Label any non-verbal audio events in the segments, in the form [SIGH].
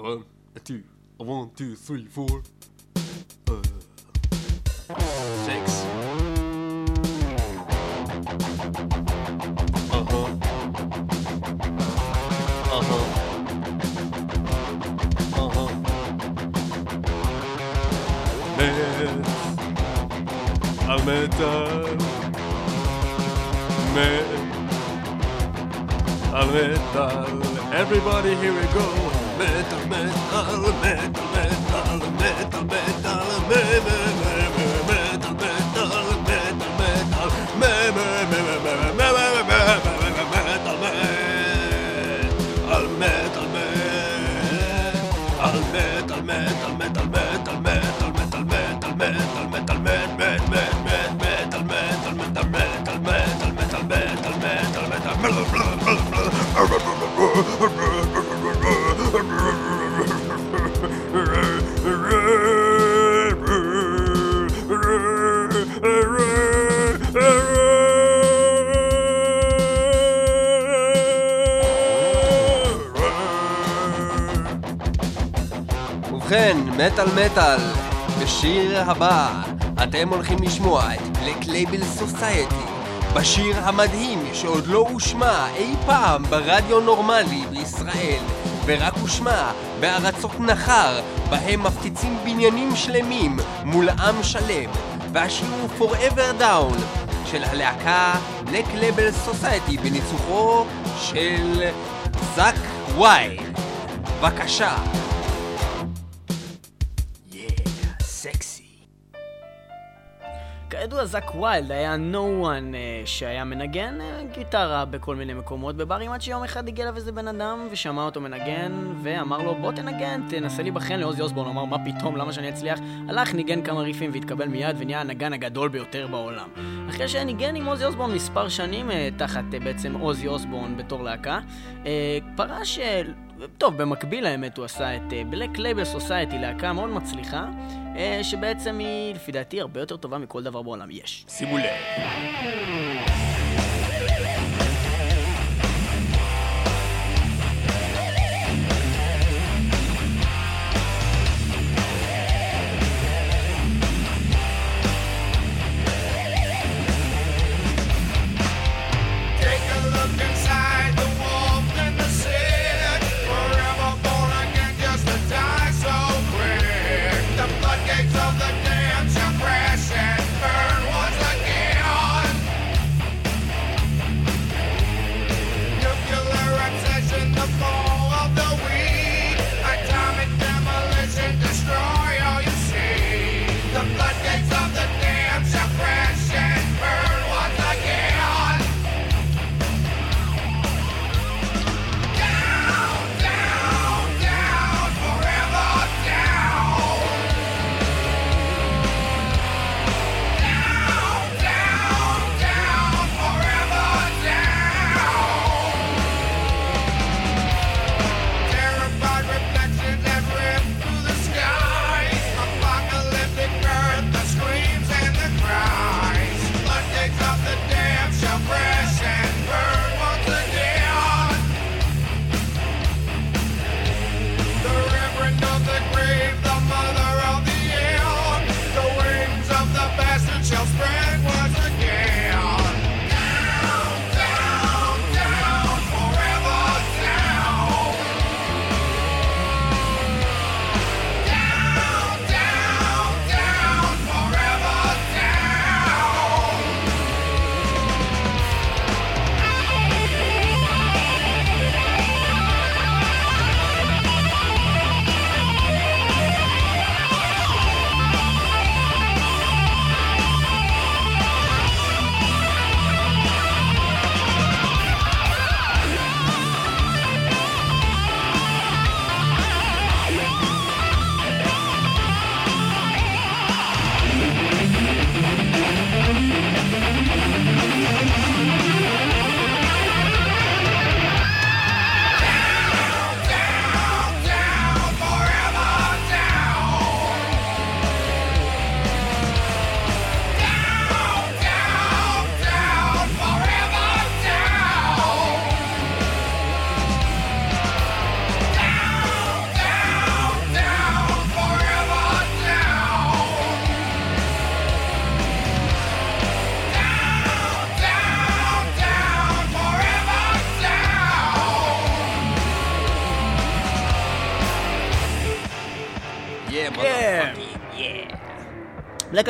One, a two, a one, two, three, four. Uh, six. Uh huh. Uh huh. Uh huh. Everybody, here we go. metal, metal, metal, metal, metal, metal, metal, metal, metal, metal, metal, metal, metal, metal, metal, metal, metal, metal, metal, מטאל מטאל, בשיר הבא אתם הולכים לשמוע את Black Label Society בשיר המדהים שעוד לא הושמע אי פעם ברדיו נורמלי בישראל ורק הושמע בארצות נכר בהם מפציצים בניינים שלמים מול עם שלם והשיר הוא Forever Down של הלהקה Black Label Society בניצוחו של זאק ויילד בבקשה זאק ויילד היה no one uh, שהיה מנגן uh, גיטרה בכל מיני מקומות בברים עד שיום אחד הגיע אליו איזה בן אדם ושמע אותו מנגן ואמר לו בוא תנגן, תנסה להיבחן לאוזי אוסבורן, אמר מה פתאום, למה שאני אצליח? הלך, ניגן כמה ריפים והתקבל מיד ונהיה הנגן הגדול ביותר בעולם. אחרי שניגן עם אוזי אוסבורן מספר שנים uh, תחת uh, בעצם אוזי אוסבורן בתור להקה, uh, פרש... טוב, במקביל האמת הוא עשה את Black Label Society, להקה מאוד מצליחה, אה, שבעצם היא, לפי דעתי, הרבה יותר טובה מכל דבר בעולם יש. שימו לב.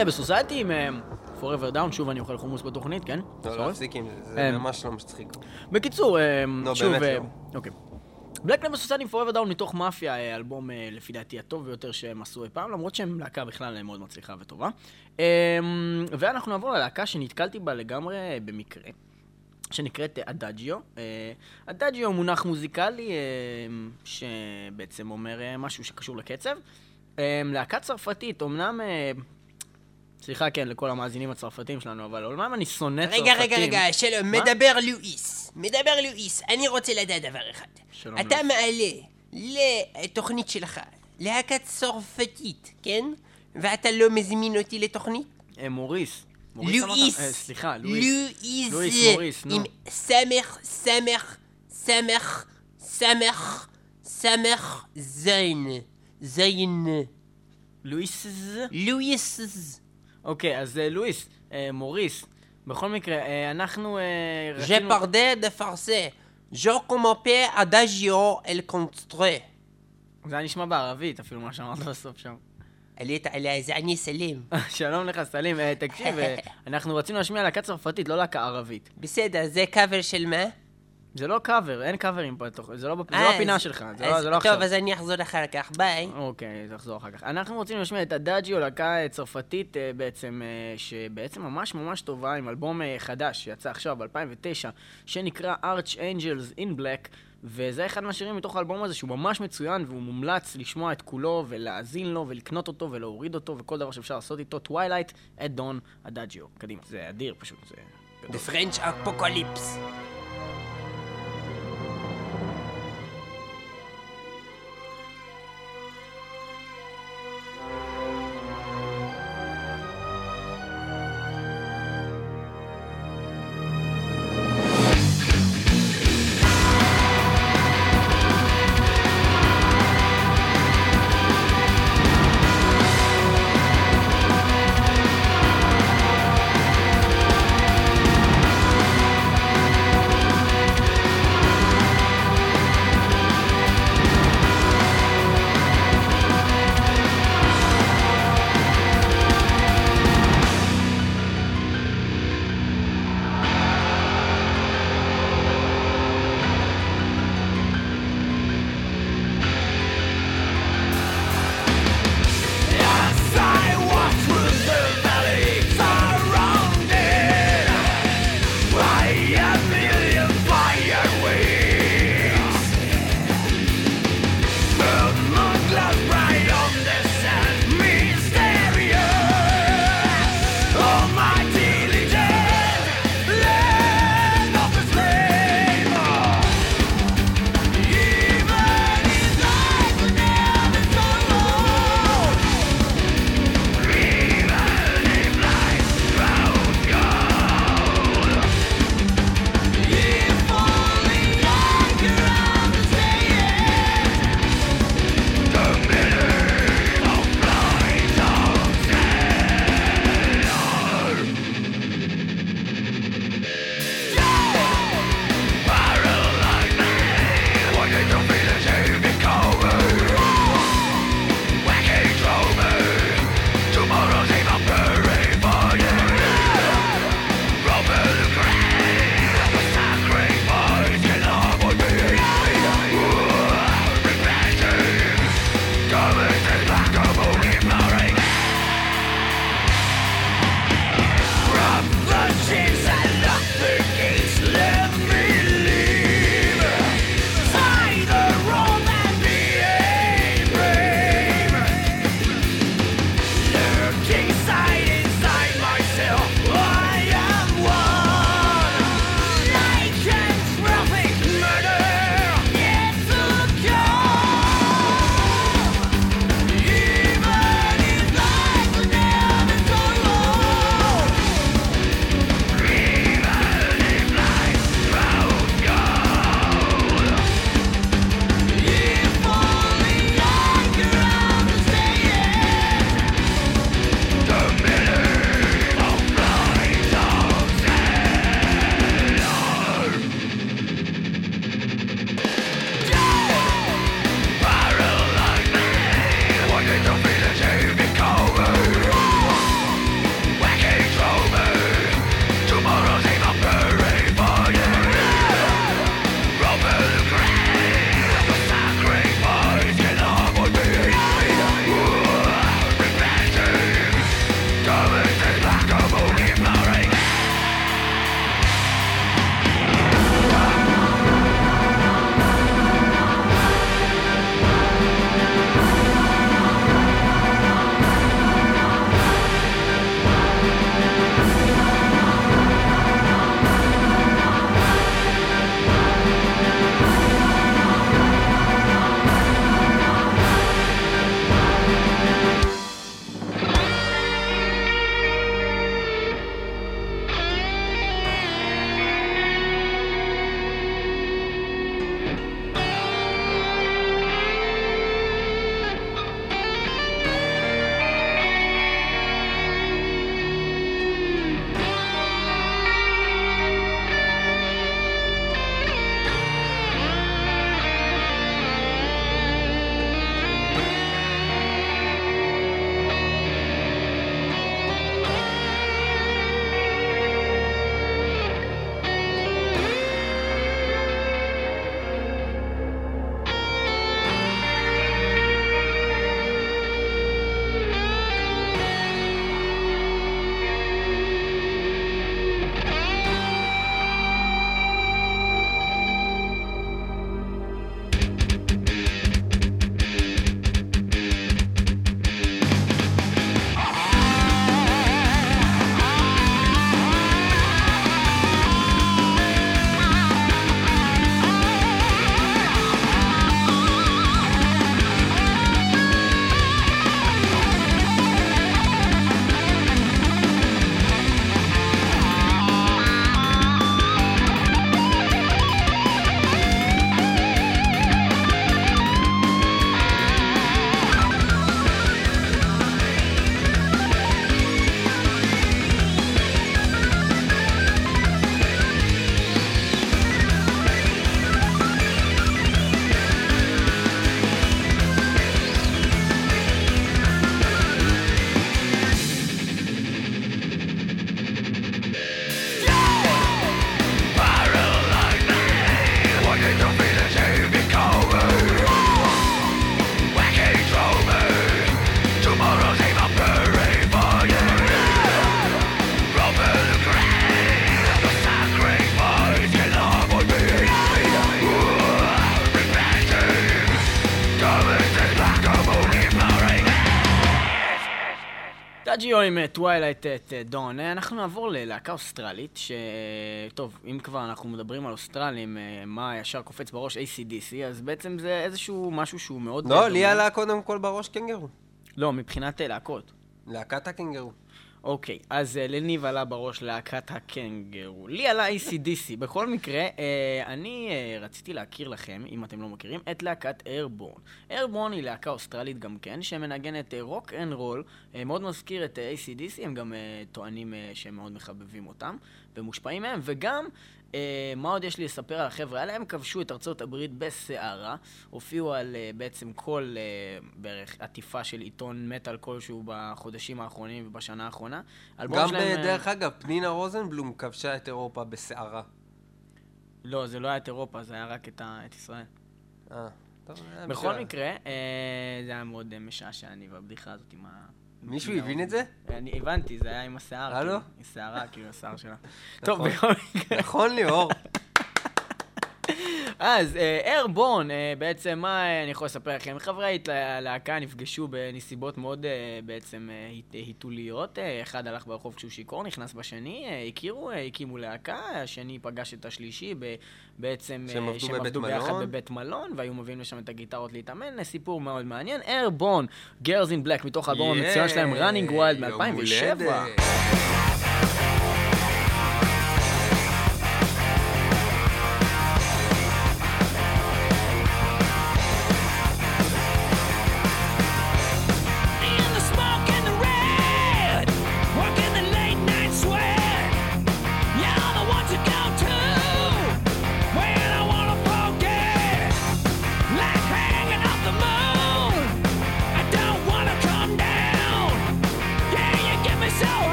Black Label Society עם אה, Forever Down, שוב אני אוכל חומוס בתוכנית, כן? לא. להפסיק עם זה, זה אה. ממש לא מצחיק. בקיצור, אה, לא, שוב... לא. אוקיי. Black Label Society עם Forever Down מתוך מאפיה, אלבום לפי דעתי הטוב ביותר שהם עשו אי פעם, למרות שהם להקה בכלל מאוד מצליחה וטובה. ואנחנו נעבור ללהקה שנתקלתי בה לגמרי במקרה. שנקראת אדאג'יו. אדאג'יו הוא מונח מוזיקלי שבעצם אומר משהו שקשור לקצב. להקה צרפתית, אמנם... סליחה, כן, לכל המאזינים הצרפתים שלנו, אבל אמנם אני שונא צרפתים. רגע, רגע, רגע, שלום, מה? מדבר לואיס. מדבר לואיס, אני רוצה לדעת דבר אחד. שלום, אתה לואיס. מעלה לתוכנית שלך להקה צרפתית, כן? ואתה לא מזמין אותי לתוכנית? אה, מוריס. מוריס? לואיס. אה, סליחה, לואיס. לואיס. לואיס, מוריס, נו. עם סמך, סמך, סמך, סמך, סמך, זין. זין. לואיס. לואיס. אוקיי, אז אה, לואיס, אה, מוריס. בכל מקרה, אה, אנחנו Je parlais de français. Je commençais adagio el construit. זה היה נשמע בערבית, אפילו מה שאמרת בסוף שם. עלית עליה זה אני סלים. שלום לך, סלים. תקשיב, [LAUGHS] אנחנו רצינו להשמיע להקה צרפתית, לא להקה ערבית. בסדר, זה קאבר של מה? זה לא קאבר, אין קאברים פה, זה לא זה לא הפינה שלך, זה אז לא- זה לא טוב, עכשיו. אז אני אחזור אחר כך, ביי. אוקיי, תחזור אחר כך. אנחנו רוצים להשמיע את הדאג'יו, להקה אה, צרפתית אה, בעצם, אה, שבעצם ממש ממש טובה, עם אלבום חדש שיצא עכשיו, ב-2009, שנקרא Arch Angels in Black, וזה אחד מהשירים מתוך האלבום הזה שהוא ממש מצוין, והוא מומלץ לשמוע את כולו, ולהאזין לו, ולקנות אותו, ולהוריד אותו, וכל דבר שאפשר לעשות איתו. Twilight at Dawn, הדאג'יו. קדימה, זה אדיר פשוט, זה. The French Apocalypse. אדאג'יו עם Twilight at Dawn. אה, אנחנו נעבור ללהקה אוסטרלית, ש... טוב, אם כבר אנחנו מדברים על אוסטרלים, אה, מה ישר קופץ בראש ACDC, אז בעצם זה איזשהו משהו שהוא מאוד... לא. לי עלה קודם כל בראש קנגרו. לא, מבחינת אה, להקות. להקת הקנגרו. אוקיי, אז uh, לניב עלה בראש להקת הקנגרו. לי עלה ACDC. בכל מקרה, uh, אני uh, רציתי להכיר לכם, אם אתם לא מכירים, את להקת Airbourne. Airbourne היא להקה אוסטרלית גם כן, שמנגנת rock and roll, מאוד מזכיר את ACDC, הם גם טוענים שהם מאוד מחבבים אותם ומושפעים מהם, וגם... Uh, מה עוד יש לי לספר על החבר'ה האלה? הם כבשו את ארצות הברית בסערה, הופיעו על uh, בעצם כל uh, בערך עטיפה של עיתון מטאל כלשהו בחודשים האחרונים ובשנה האחרונה. גם, שלהם, אה, דרך אגב, פנינה רוזנבלום כבשה את אירופה בסערה. לא, זה לא היה את אירופה, זה היה רק את, ה... את ישראל. אה, טוב, היה בכל בשביל- מקרה, אה, זה היה מאוד משעשע, אני והבדיחה הזאת עם ה... מישהו ה- הבין את זה? אני הבנתי, זה היה עם השיער. הלו? כאילו, עם שערה, כאילו, השיער שלה. טוב, נכון. בכל מקרה. נכון, ליאור. אז איירבורן, בעצם מה אה, אני יכול לספר לכם? חברי הלהקה נפגשו בנסיבות מאוד אה, בעצם אה, היתוליות. אה, אחד הלך ברחוב כשהוא שיכור, נכנס בשני, אה, הכירו, אה, הקימו להקה, השני פגש את השלישי בעצם... אה, שהם עבדו בבית מלון. בבית מלון, והיו מביאים לשם את הגיטרות להתאמן, אה, סיפור מאוד מעניין. איירבורן, Girls in Black, מתוך האלבום המצוין שלהם, Running Wild יום מ-2007.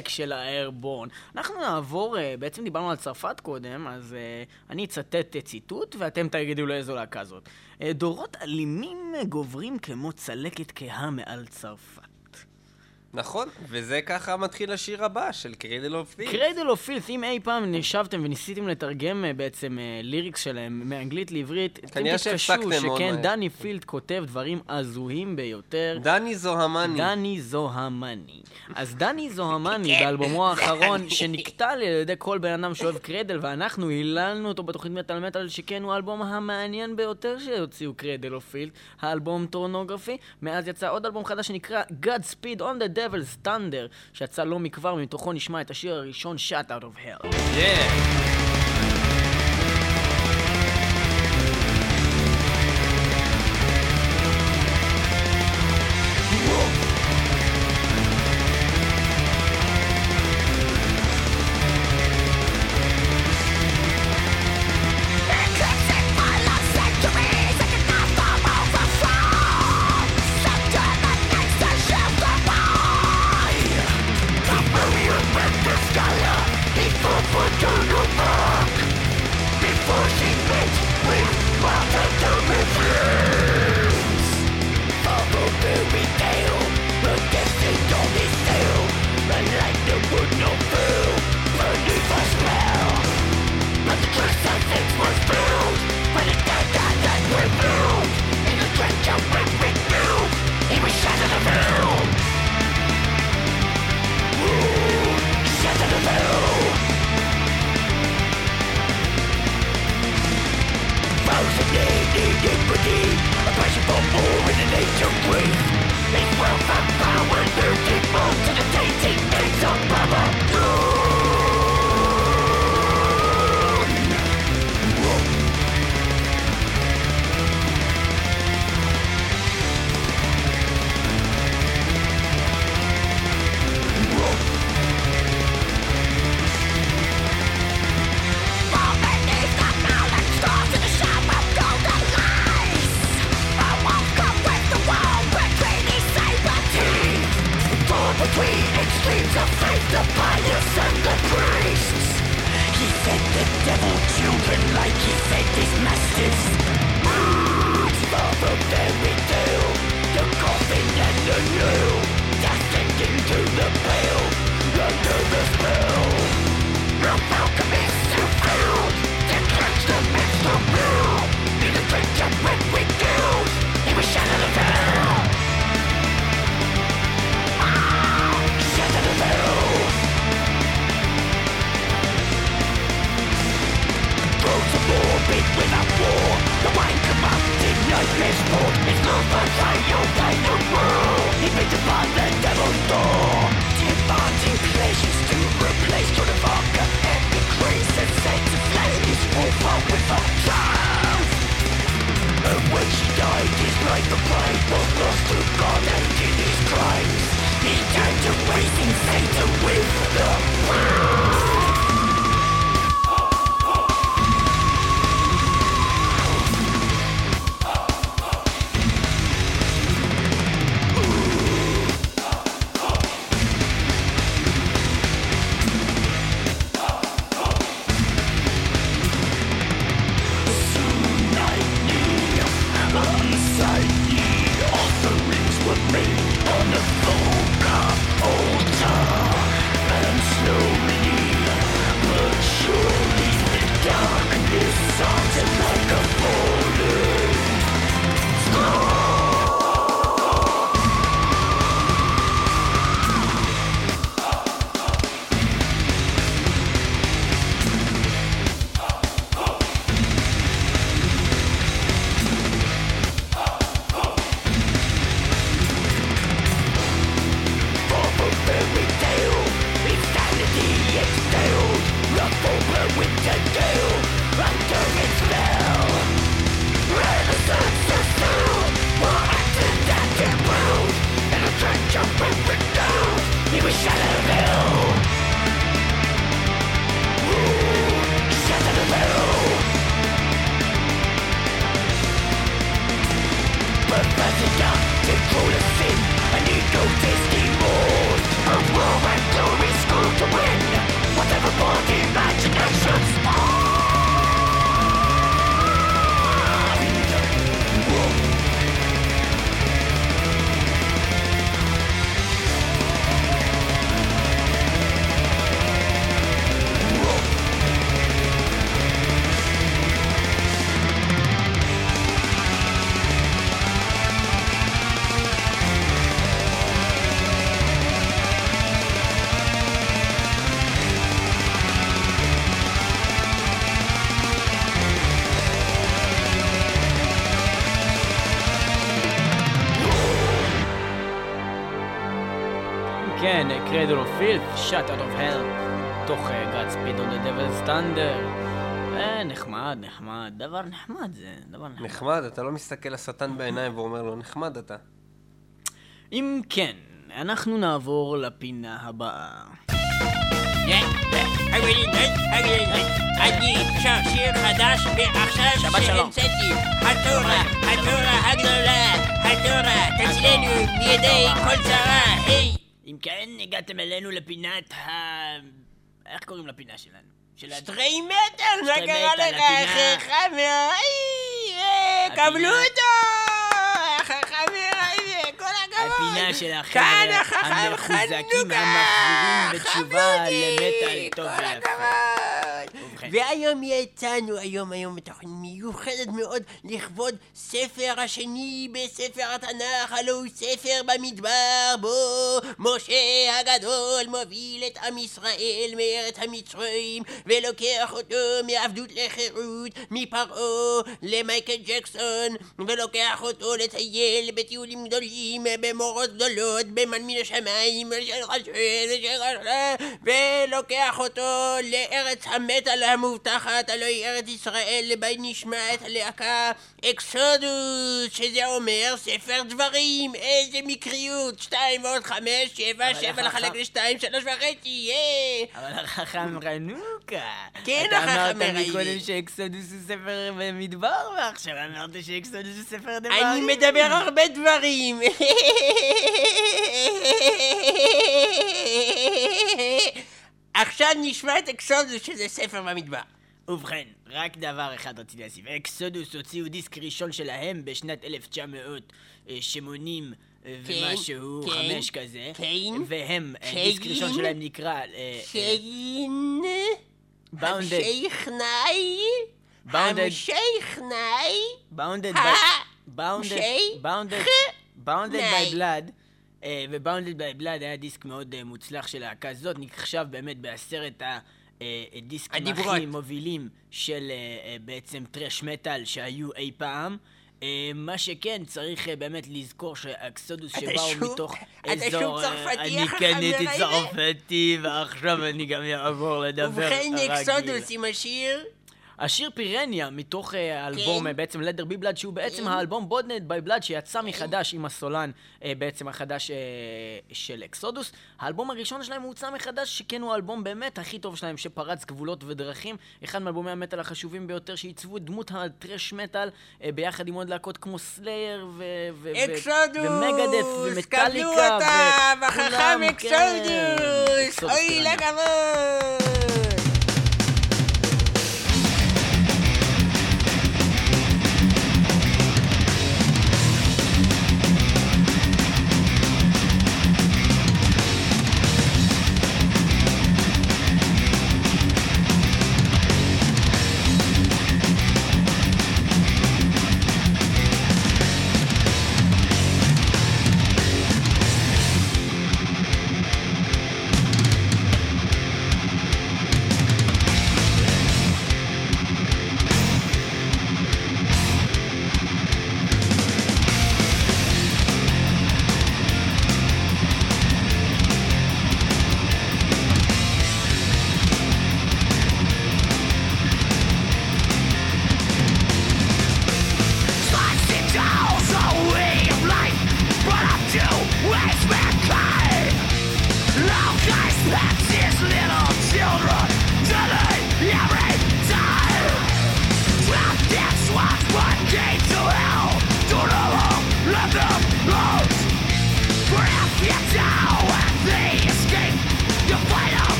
Black של ה Airbourne. אנחנו נעבור, אה, בעצם דיברנו על צרפת קודם, אז אה, אני אצטט אה, ציטוט ואתם תגידו לאיזו להקה זאת. דורות אלימים גוברים כמו צלקת כהה מעל צרפת. נכון, וזה ככה מתחיל השיר הבא של Cradle of Filth. Cradle of Filth, אם אי פעם ישבתם וניסיתם לתרגם אה, בעצם אה, lyrics שלהם מאנגלית לעברית, כנראה שהפסקתם שכן. Dani Filth כותב דברים הזויים ביותר. דני זוהמני. דני זוהמני. אז דני [LAUGHS] כן. זוהמני באלבומו האחרון, שנקטל על ידי כל בן אדם שאוהב קרדל, ואנחנו היללנו אותו בתוכנית מטאל מטאל, שכן הוא האלבום המעניין ביותר שהוציאו קרדל או פילד, האלבום טורנוגרפי. מאז יצא עוד אלבום חדש שנקרא God Speed on the Devil's Thunder, שיצא לא מכבר, ומתוכו נשמע את השיר הראשון, Shut Out of Hell. Yeah. Shat Out of Hell, מתוך Godspeed on the Devil's Thunder. אה, נחמד, נחמד, דבר נחמד זה, דבר נחמד. נחמד, אתה לא מסתכל לשטן בעיניים ואומר לו, נחמד אתה. אם כן, אנחנו נעבור לפינה הבאה. אני עכשיו שיר חדש ועכשיו. שהמצאתי התורה, התורה הגדולה, התורה תצילנו מידי כל צרה, היי! אם כן, הגעתם אלינו לפינת ה... איך קוראים לפינה שלנו? של ה... סטריי מטאל, מה קרה לך. חכמר? הפינה. קבלו אותו! חכמר, כל הכבוד! הפינה של החבר'ה המחוזקים! המחזירים בתשובה! למטאל טוב ויפה. והיום יצאנו היום היום בתוכנית מיוחדת מאוד לכבוד ספר השני בספר התנ"ך, הלוא הוא ספר במדבר בו משה הגדול מוביל את עם ישראל מארץ המצרים ולוקח אותו מעבדות לחירות מפרעה למייקל ג'קסון ולוקח אותו לטייל בטיולים גדולים במורות גדולות במן מן השמיים של חשב ולוקח אותו לארץ המטאל המובטחת, הלוא ארץ ישראל, בה נשמע את הלהקה אקסודוס, שזה אומר ספר דברים, איזה מקריות, שתיים ועוד חמש, שבע, שבע לחלק לשתיים, שלוש וחצי, ייי! אבל החכם רנוקה. כן, אתה החכם אמרת רנוקה. מקודם שאקסודוס הוא ספר במדבר, ועכשיו אמרת שאקסודוס הוא ספר דברים. אני מדבר הרבה דברים. [LAUGHS] עכשיו נשמע את אקסודוס, שזה ספר במדבר. ובכן, רק דבר אחד רציתי להוסיף. אקסודוס הוציאו דיסק ראשון שלהם בשנת 1980 אה, כן, ומשהו, כן, חמש כזה. כן, והם, אה. דיסק ראשון שלהם נקרא... אה, אה, כן, Bounded. המשך נאי, Bounded. המשך נאי, Bounded ה- אה, ו-Bounded by Blood היה דיסק מאוד אה, מוצלח של להקה זאת, נחשב באמת בעשרת הדיסקים הדיברות. הכי מובילים של אה, אה, בעצם טרש מטאל שהיו אי פעם. אה, מה שכן, צריך אה, באמת לזכור שהאקסודוס אתה שבאו שוב- מתוך אתה אזור... שוב אה, צרפתי, אני קניתי הזה? צרפתי, ועכשיו אני גם אעבור לדבר ובכן רגיל. אקסודוס עם השיר, השיר פירניה, מתוך אה, האלבום כן. אה, בעצם לדר בי בלאד, שהוא בעצם כן. האלבום בודנט ביי בלאד, שיצא מחדש עם הסולן אה, בעצם החדש של אקסודוס. האלבום הראשון שלהם הוצא מחדש, שכן הוא האלבום באמת הכי טוב שלהם, שפרץ גבולות ודרכים. אחד מאלבומי המטאל החשובים ביותר, שעיצבו את דמות הטרש מטאל, ביחד עם עוד להקות כמו Slayer Exodus, ו Megadeth ו Metallica. קבלו וכולם, בחכם כן. Exodus, אוי. לכבוד.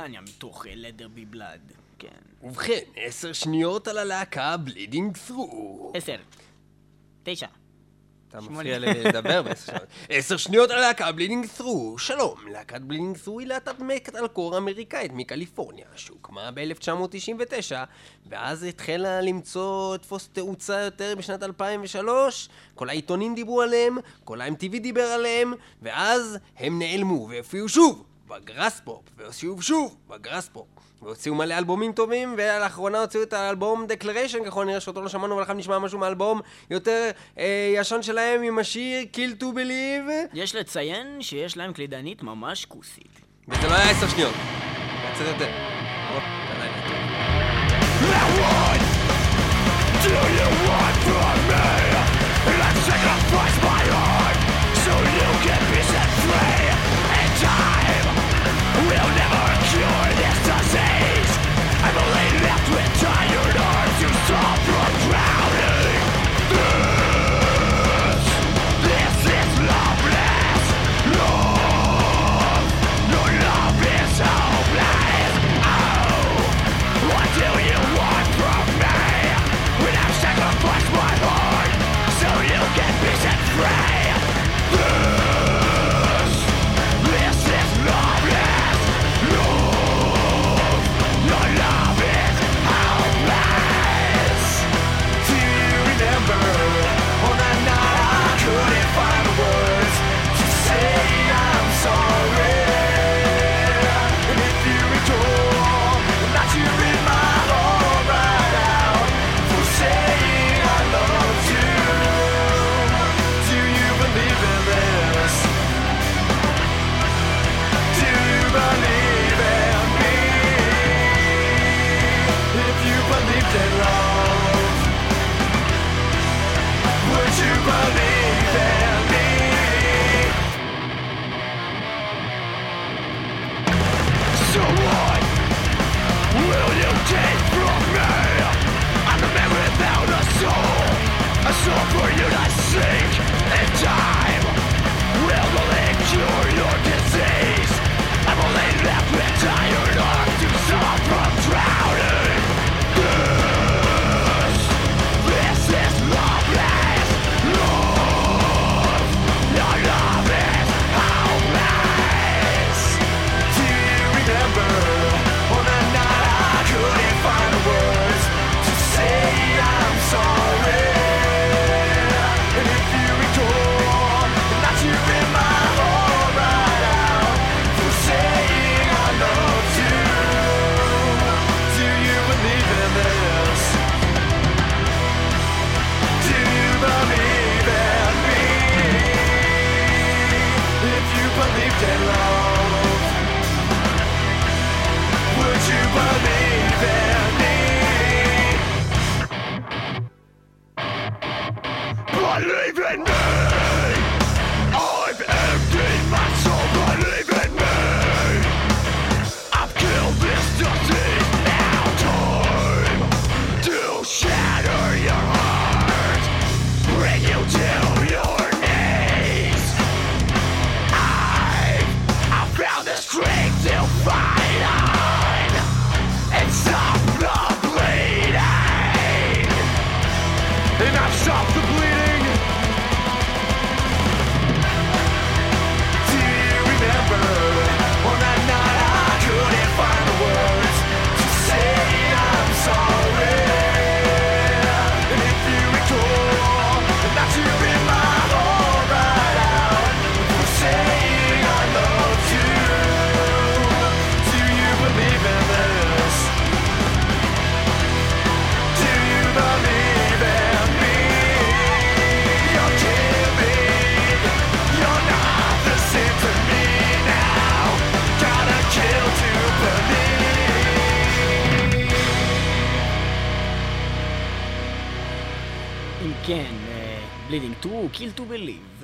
Piranha מתוך Let There Be Blood. כן. ובכן, עשר שניות על הלהקה Bleeding Through. עשר. תשע. אתה. מפריע לדבר בעשר שניות. [LAUGHS] עשר שניות על הלהקה Bleeding Through. שלום, להקת בלידינג Through היא להקת מטאלקור אמריקאית מקליפורניה, שהוקמה ב-1999, ואז התחילה למצוא, תפוס תאוצה יותר בשנת 2003, כל העיתונים דיברו עליהם, כל ה-MTV דיבר עליהם, ואז הם נעלמו והופיעו שוב ב Graspop, והופיעו שוב ב Graspop. והוציאו מלא אלבומים טובים, ולאחרונה הוציאו את האלבום Declaration, ככל הנראה שאותו לא שמענו, אבל עכשיו נשמע משהו מהאלבום יותר אה, ישן שלהם עם השיר Kill to Believe, יש לציין שיש להם קלידנית ממש כוסית. וזה לא היה עשר שניות. היה קצת יותר. או, זה עדיין היה טוב. כן,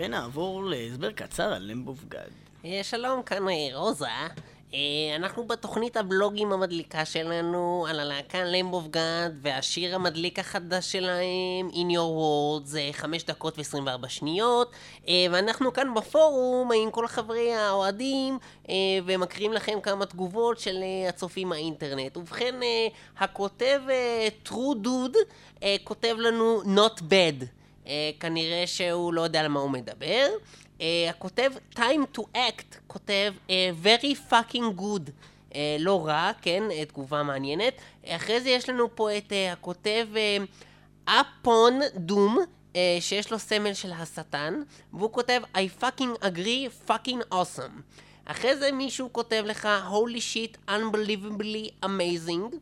ונעבור להסבר קצר על למב אוף גאד. אה, שלום, כאן אה, רוזה. אה, אנחנו בתוכנית הבלוגים המדליקה שלנו על הלהקה of God והשיר המדליק החדש שלהם In Your World זה 5 דקות ו-24 שניות ואנחנו כאן בפורום עם כל חברי האוהדים ומקריאים לכם כמה תגובות של הצופים מהאינטרנט ובכן הכותב True Dude כותב לנו Not Bad כנראה שהוא לא יודע על מה הוא מדבר Uh, הכותב time to act כותב uh, very fucking good. Uh, לא רע, כן, uh, תגובה מעניינת. אחרי זה יש לנו פה את uh, הכותב אפון דום, uh, שיש לו סמל של השטן, והוא כותב I fucking agree fucking awesome. אחרי זה מישהו כותב לך holy shit unbelievably amazing.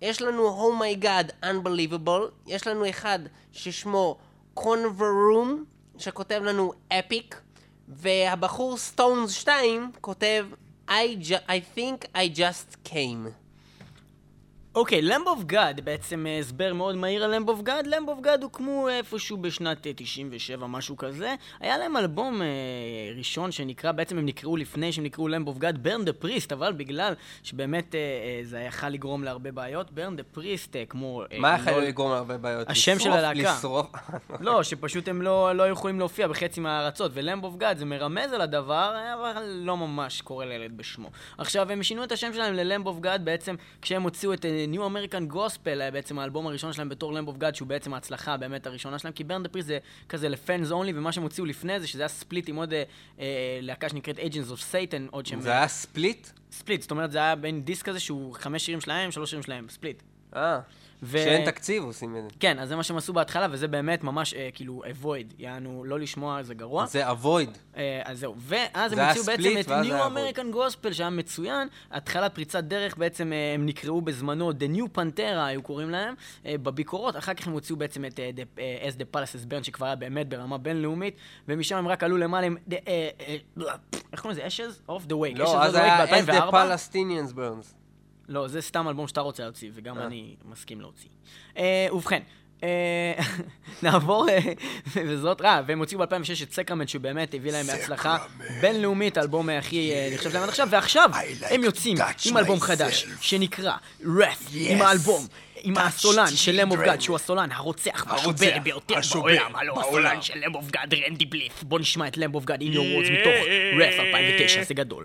יש לנו Oh my god unbelievable. יש לנו אחד ששמו קונברום, שכותב לנו epic. והבחור סטונס 2 כותב I, I think I just came. אוקיי, Lamb of God, בעצם אה, הסבר מאוד מהיר על Lamb of God. Lamb of God הוקמו איפשהו בשנת אה, 97, משהו כזה. היה להם אלבום אה, ראשון שנקרא, בעצם הם נקראו לפני שהם נקראו Lamb of God, Burn the Priest, אבל בגלל שבאמת אה, אה, זה יכל לגרום להרבה בעיות, Burn the Priest, אה, כמו... אה, מה יכול לא- לגרום להרבה בעיות? השם של הלהקה. לשרוף... [LAUGHS] לא, שפשוט הם לא, לא יכולים להופיע בחצי מהארצות, ו Lamb of God זה מרמז על הדבר, אבל לא ממש קורא לילד בשמו. עכשיו, הם שינו את השם שלהם ל Lamb of God בעצם כשהם הוציאו את New American Gospel, בעצם האלבום הראשון שלהם בתור Lamb of God, שהוא בעצם ההצלחה באמת הראשונה שלהם, כי Burn the Priest זה כזה ל fans only, ומה שהם הוציאו לפני זה, שזה היה split עם עוד אה, אה, להקה שנקראת Agents of Satan, עוד שהם... זה היה ספליט? ספליט, זאת אומרת זה היה בין דיסק כזה שהוא חמש שירים שלהם, שלוש שירים שלהם, ספליט. אה. ו- שאין תקציב עושים את זה. כן, אז זה מה שהם עשו בהתחלה, וזה באמת ממש אה, כאילו avoid, יענו לא לשמוע זה גרוע. זה אבויד. אה, אז זהו, ואז הם זה היה הוציאו בעצם את New American Gospel שהיה מצוין, התחלת פריצת דרך בעצם אה, הם נקראו בזמנו The New Pantera היו קוראים להם, אה, בביקורות, אחר כך הם הוציאו בעצם את אה, The- אה, As the Palaces Burn שכבר היה באמת ברמה בינלאומית, ומשם הם רק עלו למעלה עם, The- אה, אה, איך קוראים לזה? Ashes of the Wake, לא, אז היה As the ב-2004? Palestinians burns. לא, זה סתם אלבום שאתה רוצה להוציא, וגם אה. אני מסכים להוציא. אה, ובכן, אה, [LAUGHS] נעבור, וזאת, אה, והם הוציאו ב-2006 את סקרמנט, שבאמת הביא להם הצלחה בינלאומית, האלבום הכי נחשב שלהם עד עכשיו, ועכשיו הם יוצאים עם אלבום חדש, שנקרא Wrath, עם האלבום. עם הסולן של Lamb of God, שהוא הסולן הרוצח והשובר ביותר בעולם, הלו הסולן של למב אוף גאד, רנדי בליף. בוא נשמע את Lamb of God in your words מתוך Wrath 2009, זה גדול.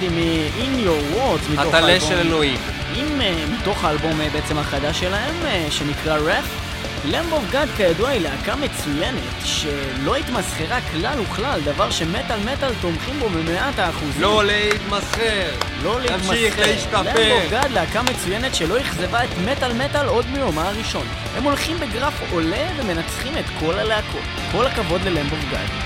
God עם אה, In Your Words, מתוך הטלה האלבום- של אלוהים. עם, אה, מתוך האלבום אה, בעצם החדש שלהם, שנקרא Wrath. Lamb of God כידוע היא להקה מצוינת, שלא התמסחרה כלל וכלל, דבר שמטאל מטאל תומכים בו במאת האחוזים. לא להתמסחר. לא להתמסחר. תמשיך להשתפר. למב אוף גאד להקה מצוינת שלא אכזבה את מטאל מטאל עוד מיומה הראשון. הם הולכים בגרף עולה ומנצחים את כל הלהקות. כל הכבוד ל Lamb of God.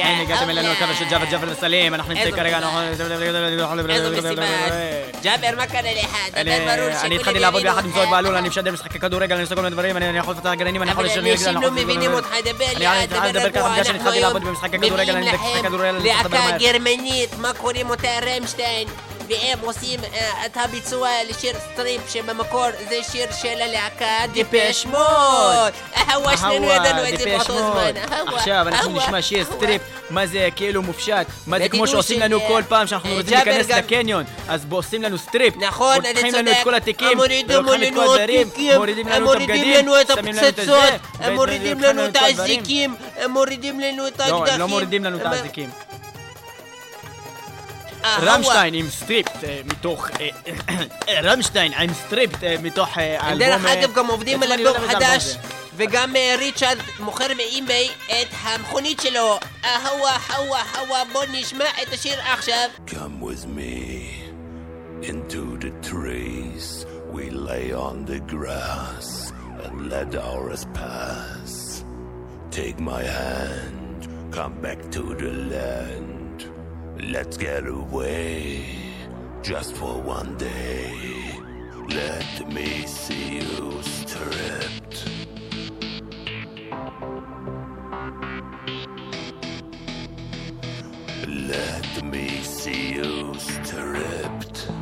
הגעתם אלינו לקבר של ג'אבר, ג'אבר וסלים, אנחנו נמצאים כרגע, איזו מסיבה. ג'אבר, מה קרה לך? אני דבר ברור אני שכולם התחלתי לעבוד ביחד עם. זוהר בהלול, אני משדר משחקי כדורגל, אני עושה כל מיני דברים, אני אני יכול לפתח גרעינים, אני יכול אבל לשיר אנשים לא מבינים אותך, דבר אני לאט, דבר רגוע, אנחנו היום אני מביאים לכם אני להקה. גרמנית, מה קוראים אותה רמשטיין, והם עושים אה, את הביצוע לשיר סטריפ שבמקור זה שיר של הלהקה דיפש מוד. אהווה, שנינו ידענו את זה באותו. זמן. אהווה, עכשיו אנחנו נשמע שיר. סטריפ, מה זה כאילו מופשט, מה זה כמו שעושים לנו ש- כל פעם שאנחנו אה, רוצים להיכנס גם- לקניון, אז עושים לנו סטריפ, נכון, אתה לוקחים לנו את צודק. כל התיקים, מורידים לנו כל עוד הדברים, תיקים, מורידים לנו את הבגדים, שמים לנו את הפצצות, הם ו- מורידים לנו את. האזיקים, מורידים לנו את לא, האקדחים. הם לא מורידים לנו את האזיקים. אהווה. רמשטיין עם סטריפט אה, מתוך... אה, אה, רמשטיין עם סטריפט אה, מתוך אה, הם האלבום... דרך אה, אגב גם עובדים על לא אלבום אלבום חדש. וגם אה, ריצ'רד מוכר באיביי את המכונית שלו. אהווה, הווה, הווה, בוא נשמע את השיר עכשיו. Come with me into the trees. We lay on the grass and let ours pass. Take my hand, come back to the land. Let's get away just for one day. Let me see you stripped. Let me see you stripped.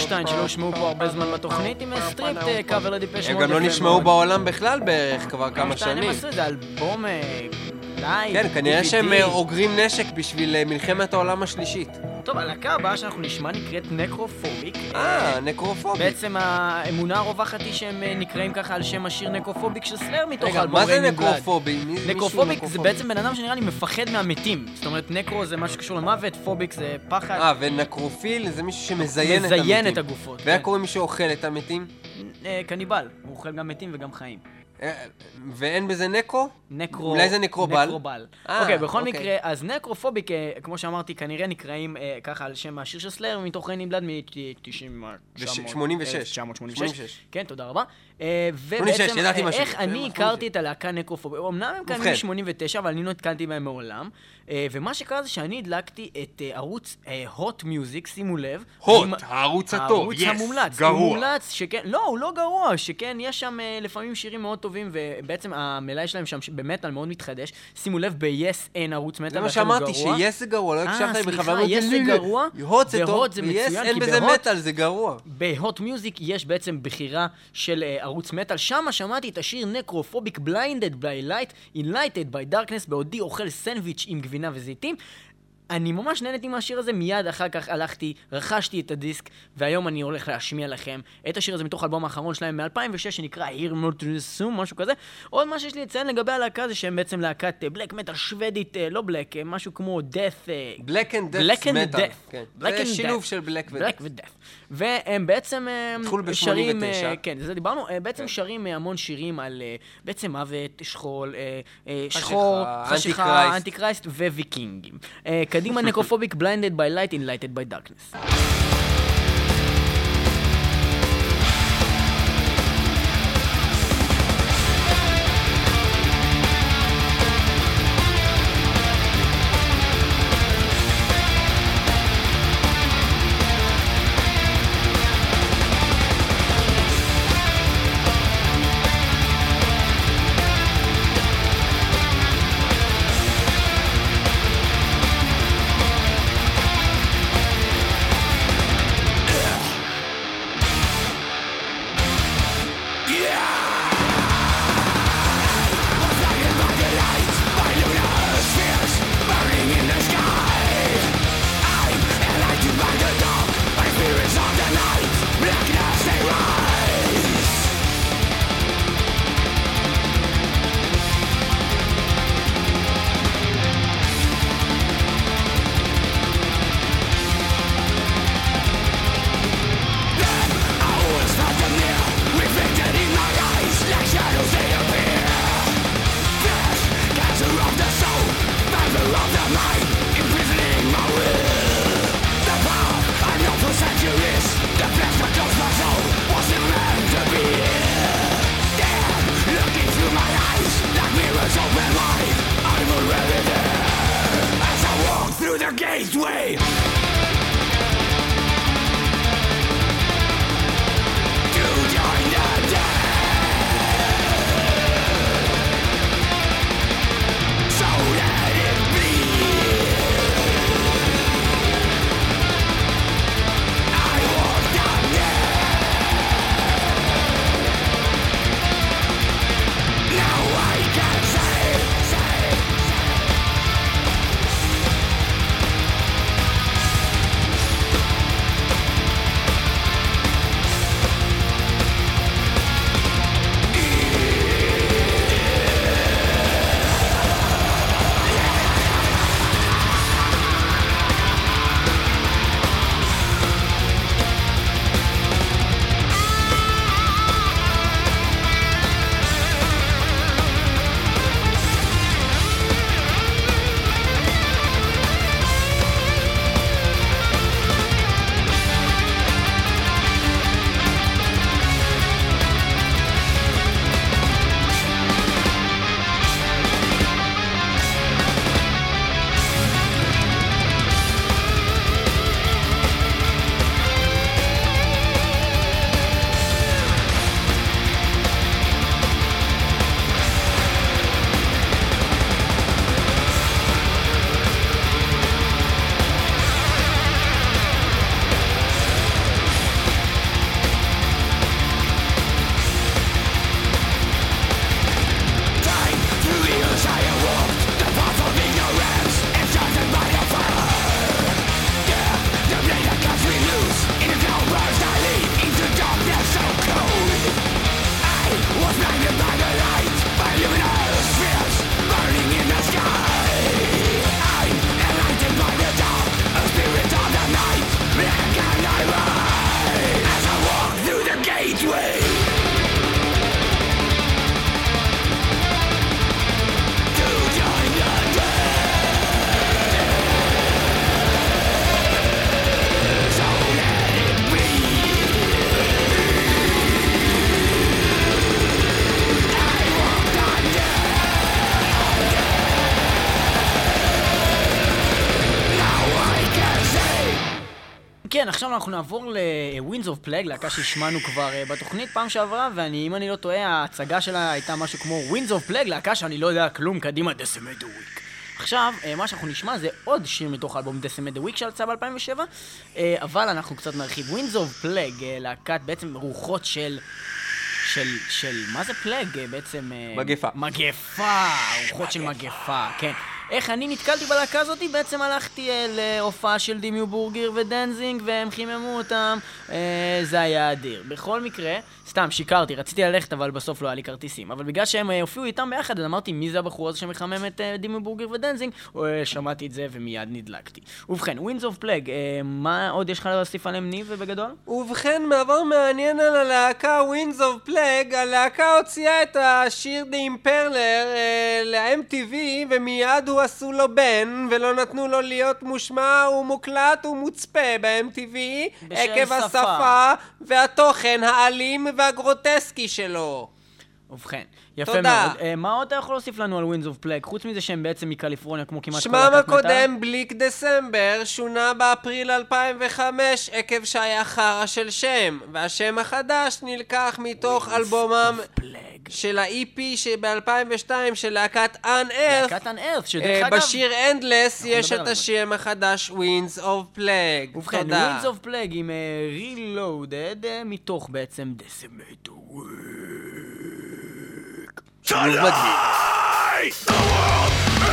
רמשטיין שלא הושמעו פה הרבה זמן בתוכנית עם Stripped קאבר לדפש הם גם לא נשמעו בעולם בכלל בערך כבר כמה שנים. איזה אלבום אה, live. כן, כנראה. שהם אה, אוגרים נשק בשביל אה, מלחמת העולם השלישית. טוב, הלהקה הבאה שאנחנו נשמע נקראת נקרופוביק. אה, נקרופובי. בעצם האמונה הרווחת היא שהם אה, נקראים ככה על שם השיר נקרופוביק של סלייר מתוך רגע, האלבום מה זה. נקרופובי? נקרופוביק זה? בעצם בן אדם שנראה לי מפחד מהמתים. זאת אומרת, נקרו זה משהו שקשור למוות, פוביק זה פחד. אה, ונקרופיל זה מישהו שמזיין את המתים. מזיין את הגופות. ואיך כן. קוראים מי שאוכל את המתים? אה, קניבל, הוא אוכל גם מתים וגם חיים. ואין בזה נקרו? נקרו... אולי זה נקרובל? נקרובל. אה, אוקיי, בכל אוקיי. מקרה, אז נקרופוביק, אה, כמו שאמרתי, כנראה נקראים אה, ככה על שם השיר של סלייר מתוך Reign in Blood מ-90... וש- 86. 1986. כן, תודה רבה. אה, 86, ובעצם, אה. איך אני הכרתי את הלהקה נקרופוביק? אמנם הם קיימים ובכן. מ-89, אבל אני לא נתקלתי בהם מעולם. אה, ומה שקרה זה שאני הדלקתי את אה, ערוץ הוט מיוזיק, שימו לב. הוט, הערוץ הטוב, yes, המומלץ. גרוע. מומלץ, שכן, לא, הוא לא גרוע, שכן, יש שם אה, לפעמים שירים מאוד טובים, ובעצם המלאי שלהם שם במטאל מאוד מתחדש. שימו לב, ב-yes אין ערוץ מטאל, זה מה שאמרתי. ש-yes זה גרוע, לא אה, הקשבת לי סליחה, בכוונה. yes זה גרוע, הוט זה טוב, מצוין, אין בזה מטאל, זה גרוע. בהוט מיוזיק יש בעצם בחירה של ערוץ מטאל, שם שמעתי את השיר נקרופוביק Blinded by light, enlightened by darkness, בעודי אוכל סנדוויץ' עם גבינה וזיתים. אני ממש נהניתי מהשיר הזה, מיד אחר כך הלכתי, רכשתי את הדיסק, והיום אני הולך להשמיע לכם את השיר הזה מתוך האלבום האחרון שלהם מ-2006, שנקרא Here Not to Assume, משהו כזה. עוד מה שיש לי לציין לגבי הלהקה זה שהם בעצם להקת בלק מטאל שוודית, לא בלק, אה, משהו כמו death, Black and Black Death and Metal. Death. כן. Black זה שילוב. של Black black ו-Death. ו death. והם בעצם אה, שרים, 89. אה, כן, זה דיברנו, בעצם שרים אה, המון שירים על בעצם מוות, שכול, שחור, חשיכה, אנטיקרייסט. אנטיקרייסט וויקינגים. אה, קדימה נקרופוביק Blinded by light enlightened by darkness. כן, עכשיו אנחנו נעבור ל-Winds of Plague, להקה שהשמענו כבר אה, בתוכנית פעם שעברה, ואני, אם אני לא טועה, ההצגה שלה הייתה משהו כמו Winds of Plague, להקה שאני לא יודע כלום, קדימה, the Week. עכשיו, אה, מה שאנחנו נשמע זה עוד שיר מתוך האלבום Decimate the Week שיצא ב-2007, אה, אבל אנחנו קצת נרחיב. Winds of Plague, אה, להקת בעצם רוחות של... של, של, מה זה פלאג בעצם? מגפה. מגפה, רוחות של מגפה, כן. איך אני נתקלתי בלהקה הזאתי? בעצם הלכתי אה, להופעה של דימיו בורגר ודנזינג והם חיממו אותם, אה, זה היה אדיר. בכל מקרה, סתם שיקרתי, רציתי ללכת אבל בסוף לא היה לי כרטיסים. אבל בגלל שהם אה, הופיעו איתם ביחד, אז אמרתי מי זה הבחור הזה שמחמם את אה, דימיו בורגר ודנזינג? אה, שמעתי את זה ומיד נדלקתי. ובכן, of Plague, אה, מה עוד יש לך להוסיף עליהם ניב ובגדול? ובכן, מעבר מעניין על הלהקה Winds of Plague, הלהקה הוציאה את השיר Imperler אה, ל-MTV ומיד הוא עשו לו בן ולא נתנו לו להיות מושמע ומוקלט ומוצפה ב-MTV עקב שפה. השפה והתוכן האלים והגרוטסקי שלו. ובכן, יפה תודה. מאוד. אה, מה עוד אתה יכול להוסיף לנו על Winds of Plague? חוץ מזה שהם בעצם מקליפורניה כמו כמעט כל שמם להקת מטאל? הקודם, בליק דסמבר, שונה באפריל 2005 עקב שהיה חרא של שם, והשם החדש נלקח מתוך אלבומם. של ה-EP שב-2002 של להקת Unearth. להקת אה, שדרך אגב... בשיר Endless יש את. השם החדש Winds of Plague. ובכן. Winds of Plague עם אה, Reloaded, אה, מתוך בעצם Bloody. The world is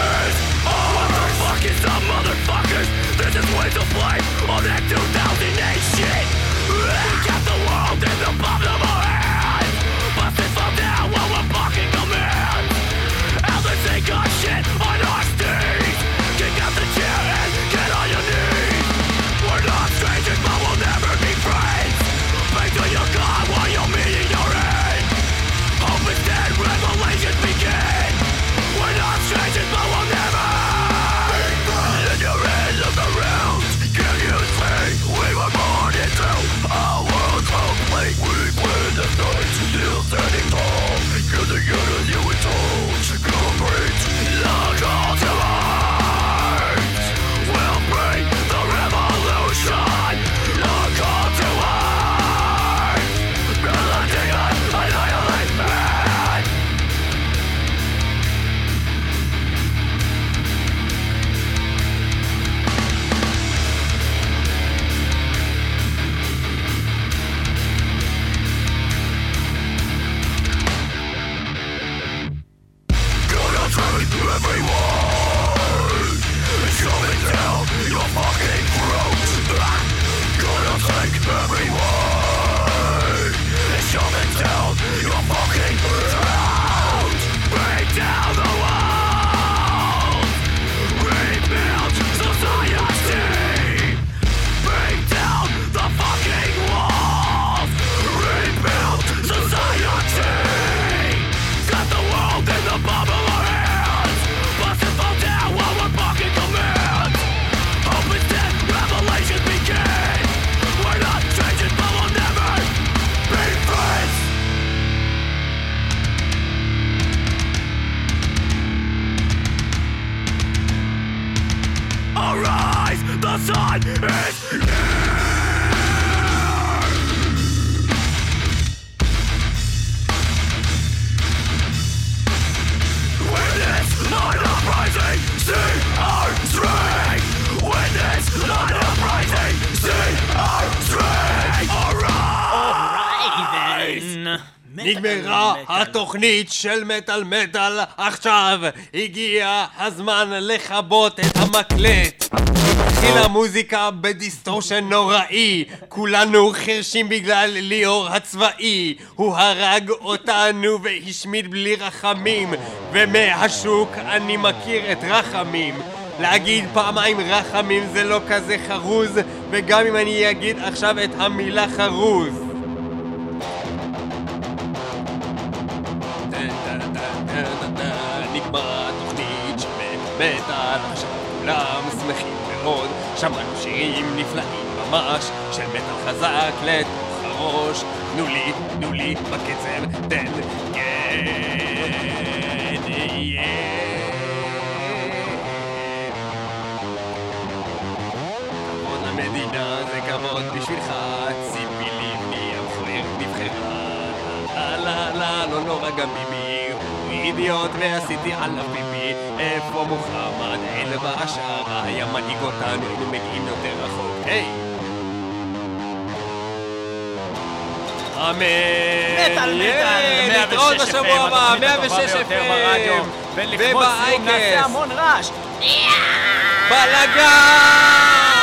ours. Motherfuckers. This is on that 2008 shit. We got the world in the bottom התוכנית של מטאל מטר, עכשיו הגיע הזמן לכבות את המקלט. התחילה מוזיקה ב distortion נוראי, כולנו חרשים בגלל ליאור הצבאי. הוא הרג אותנו והשמיד בלי רחמים, ומהשוק אני מכיר את רחמים. להגיד פעמיים רחמים זה לא כזה חרוז, וגם אם אני אגיד עכשיו את המילה חרוז. נגמרה התוכנית מטאל, עכשיו כולם שמחים מאוד, שמענו שירים נפלאים ממש, של מטאל חזק לתוך הראש, תנו לי, תנו לי בקצב, תן, כן, יהיה. כבוד מדינה זה כבוד בשבילך, לא נורא גם ביבי, הוא אידיוט ועשיתי עליו פיפי. איפה מוחמד אל והשארה, היה מנהיג אותנו, היינו מגיעים יותר רחוק. היי! אמן! מטאל מטאל, ייי, 106 נתראות FM, בשבוע הבא, התוכנית הטובה 106 ביותר ברדיו. FM! סיום נעשה ובאייקס! המון רעש. בלאגן!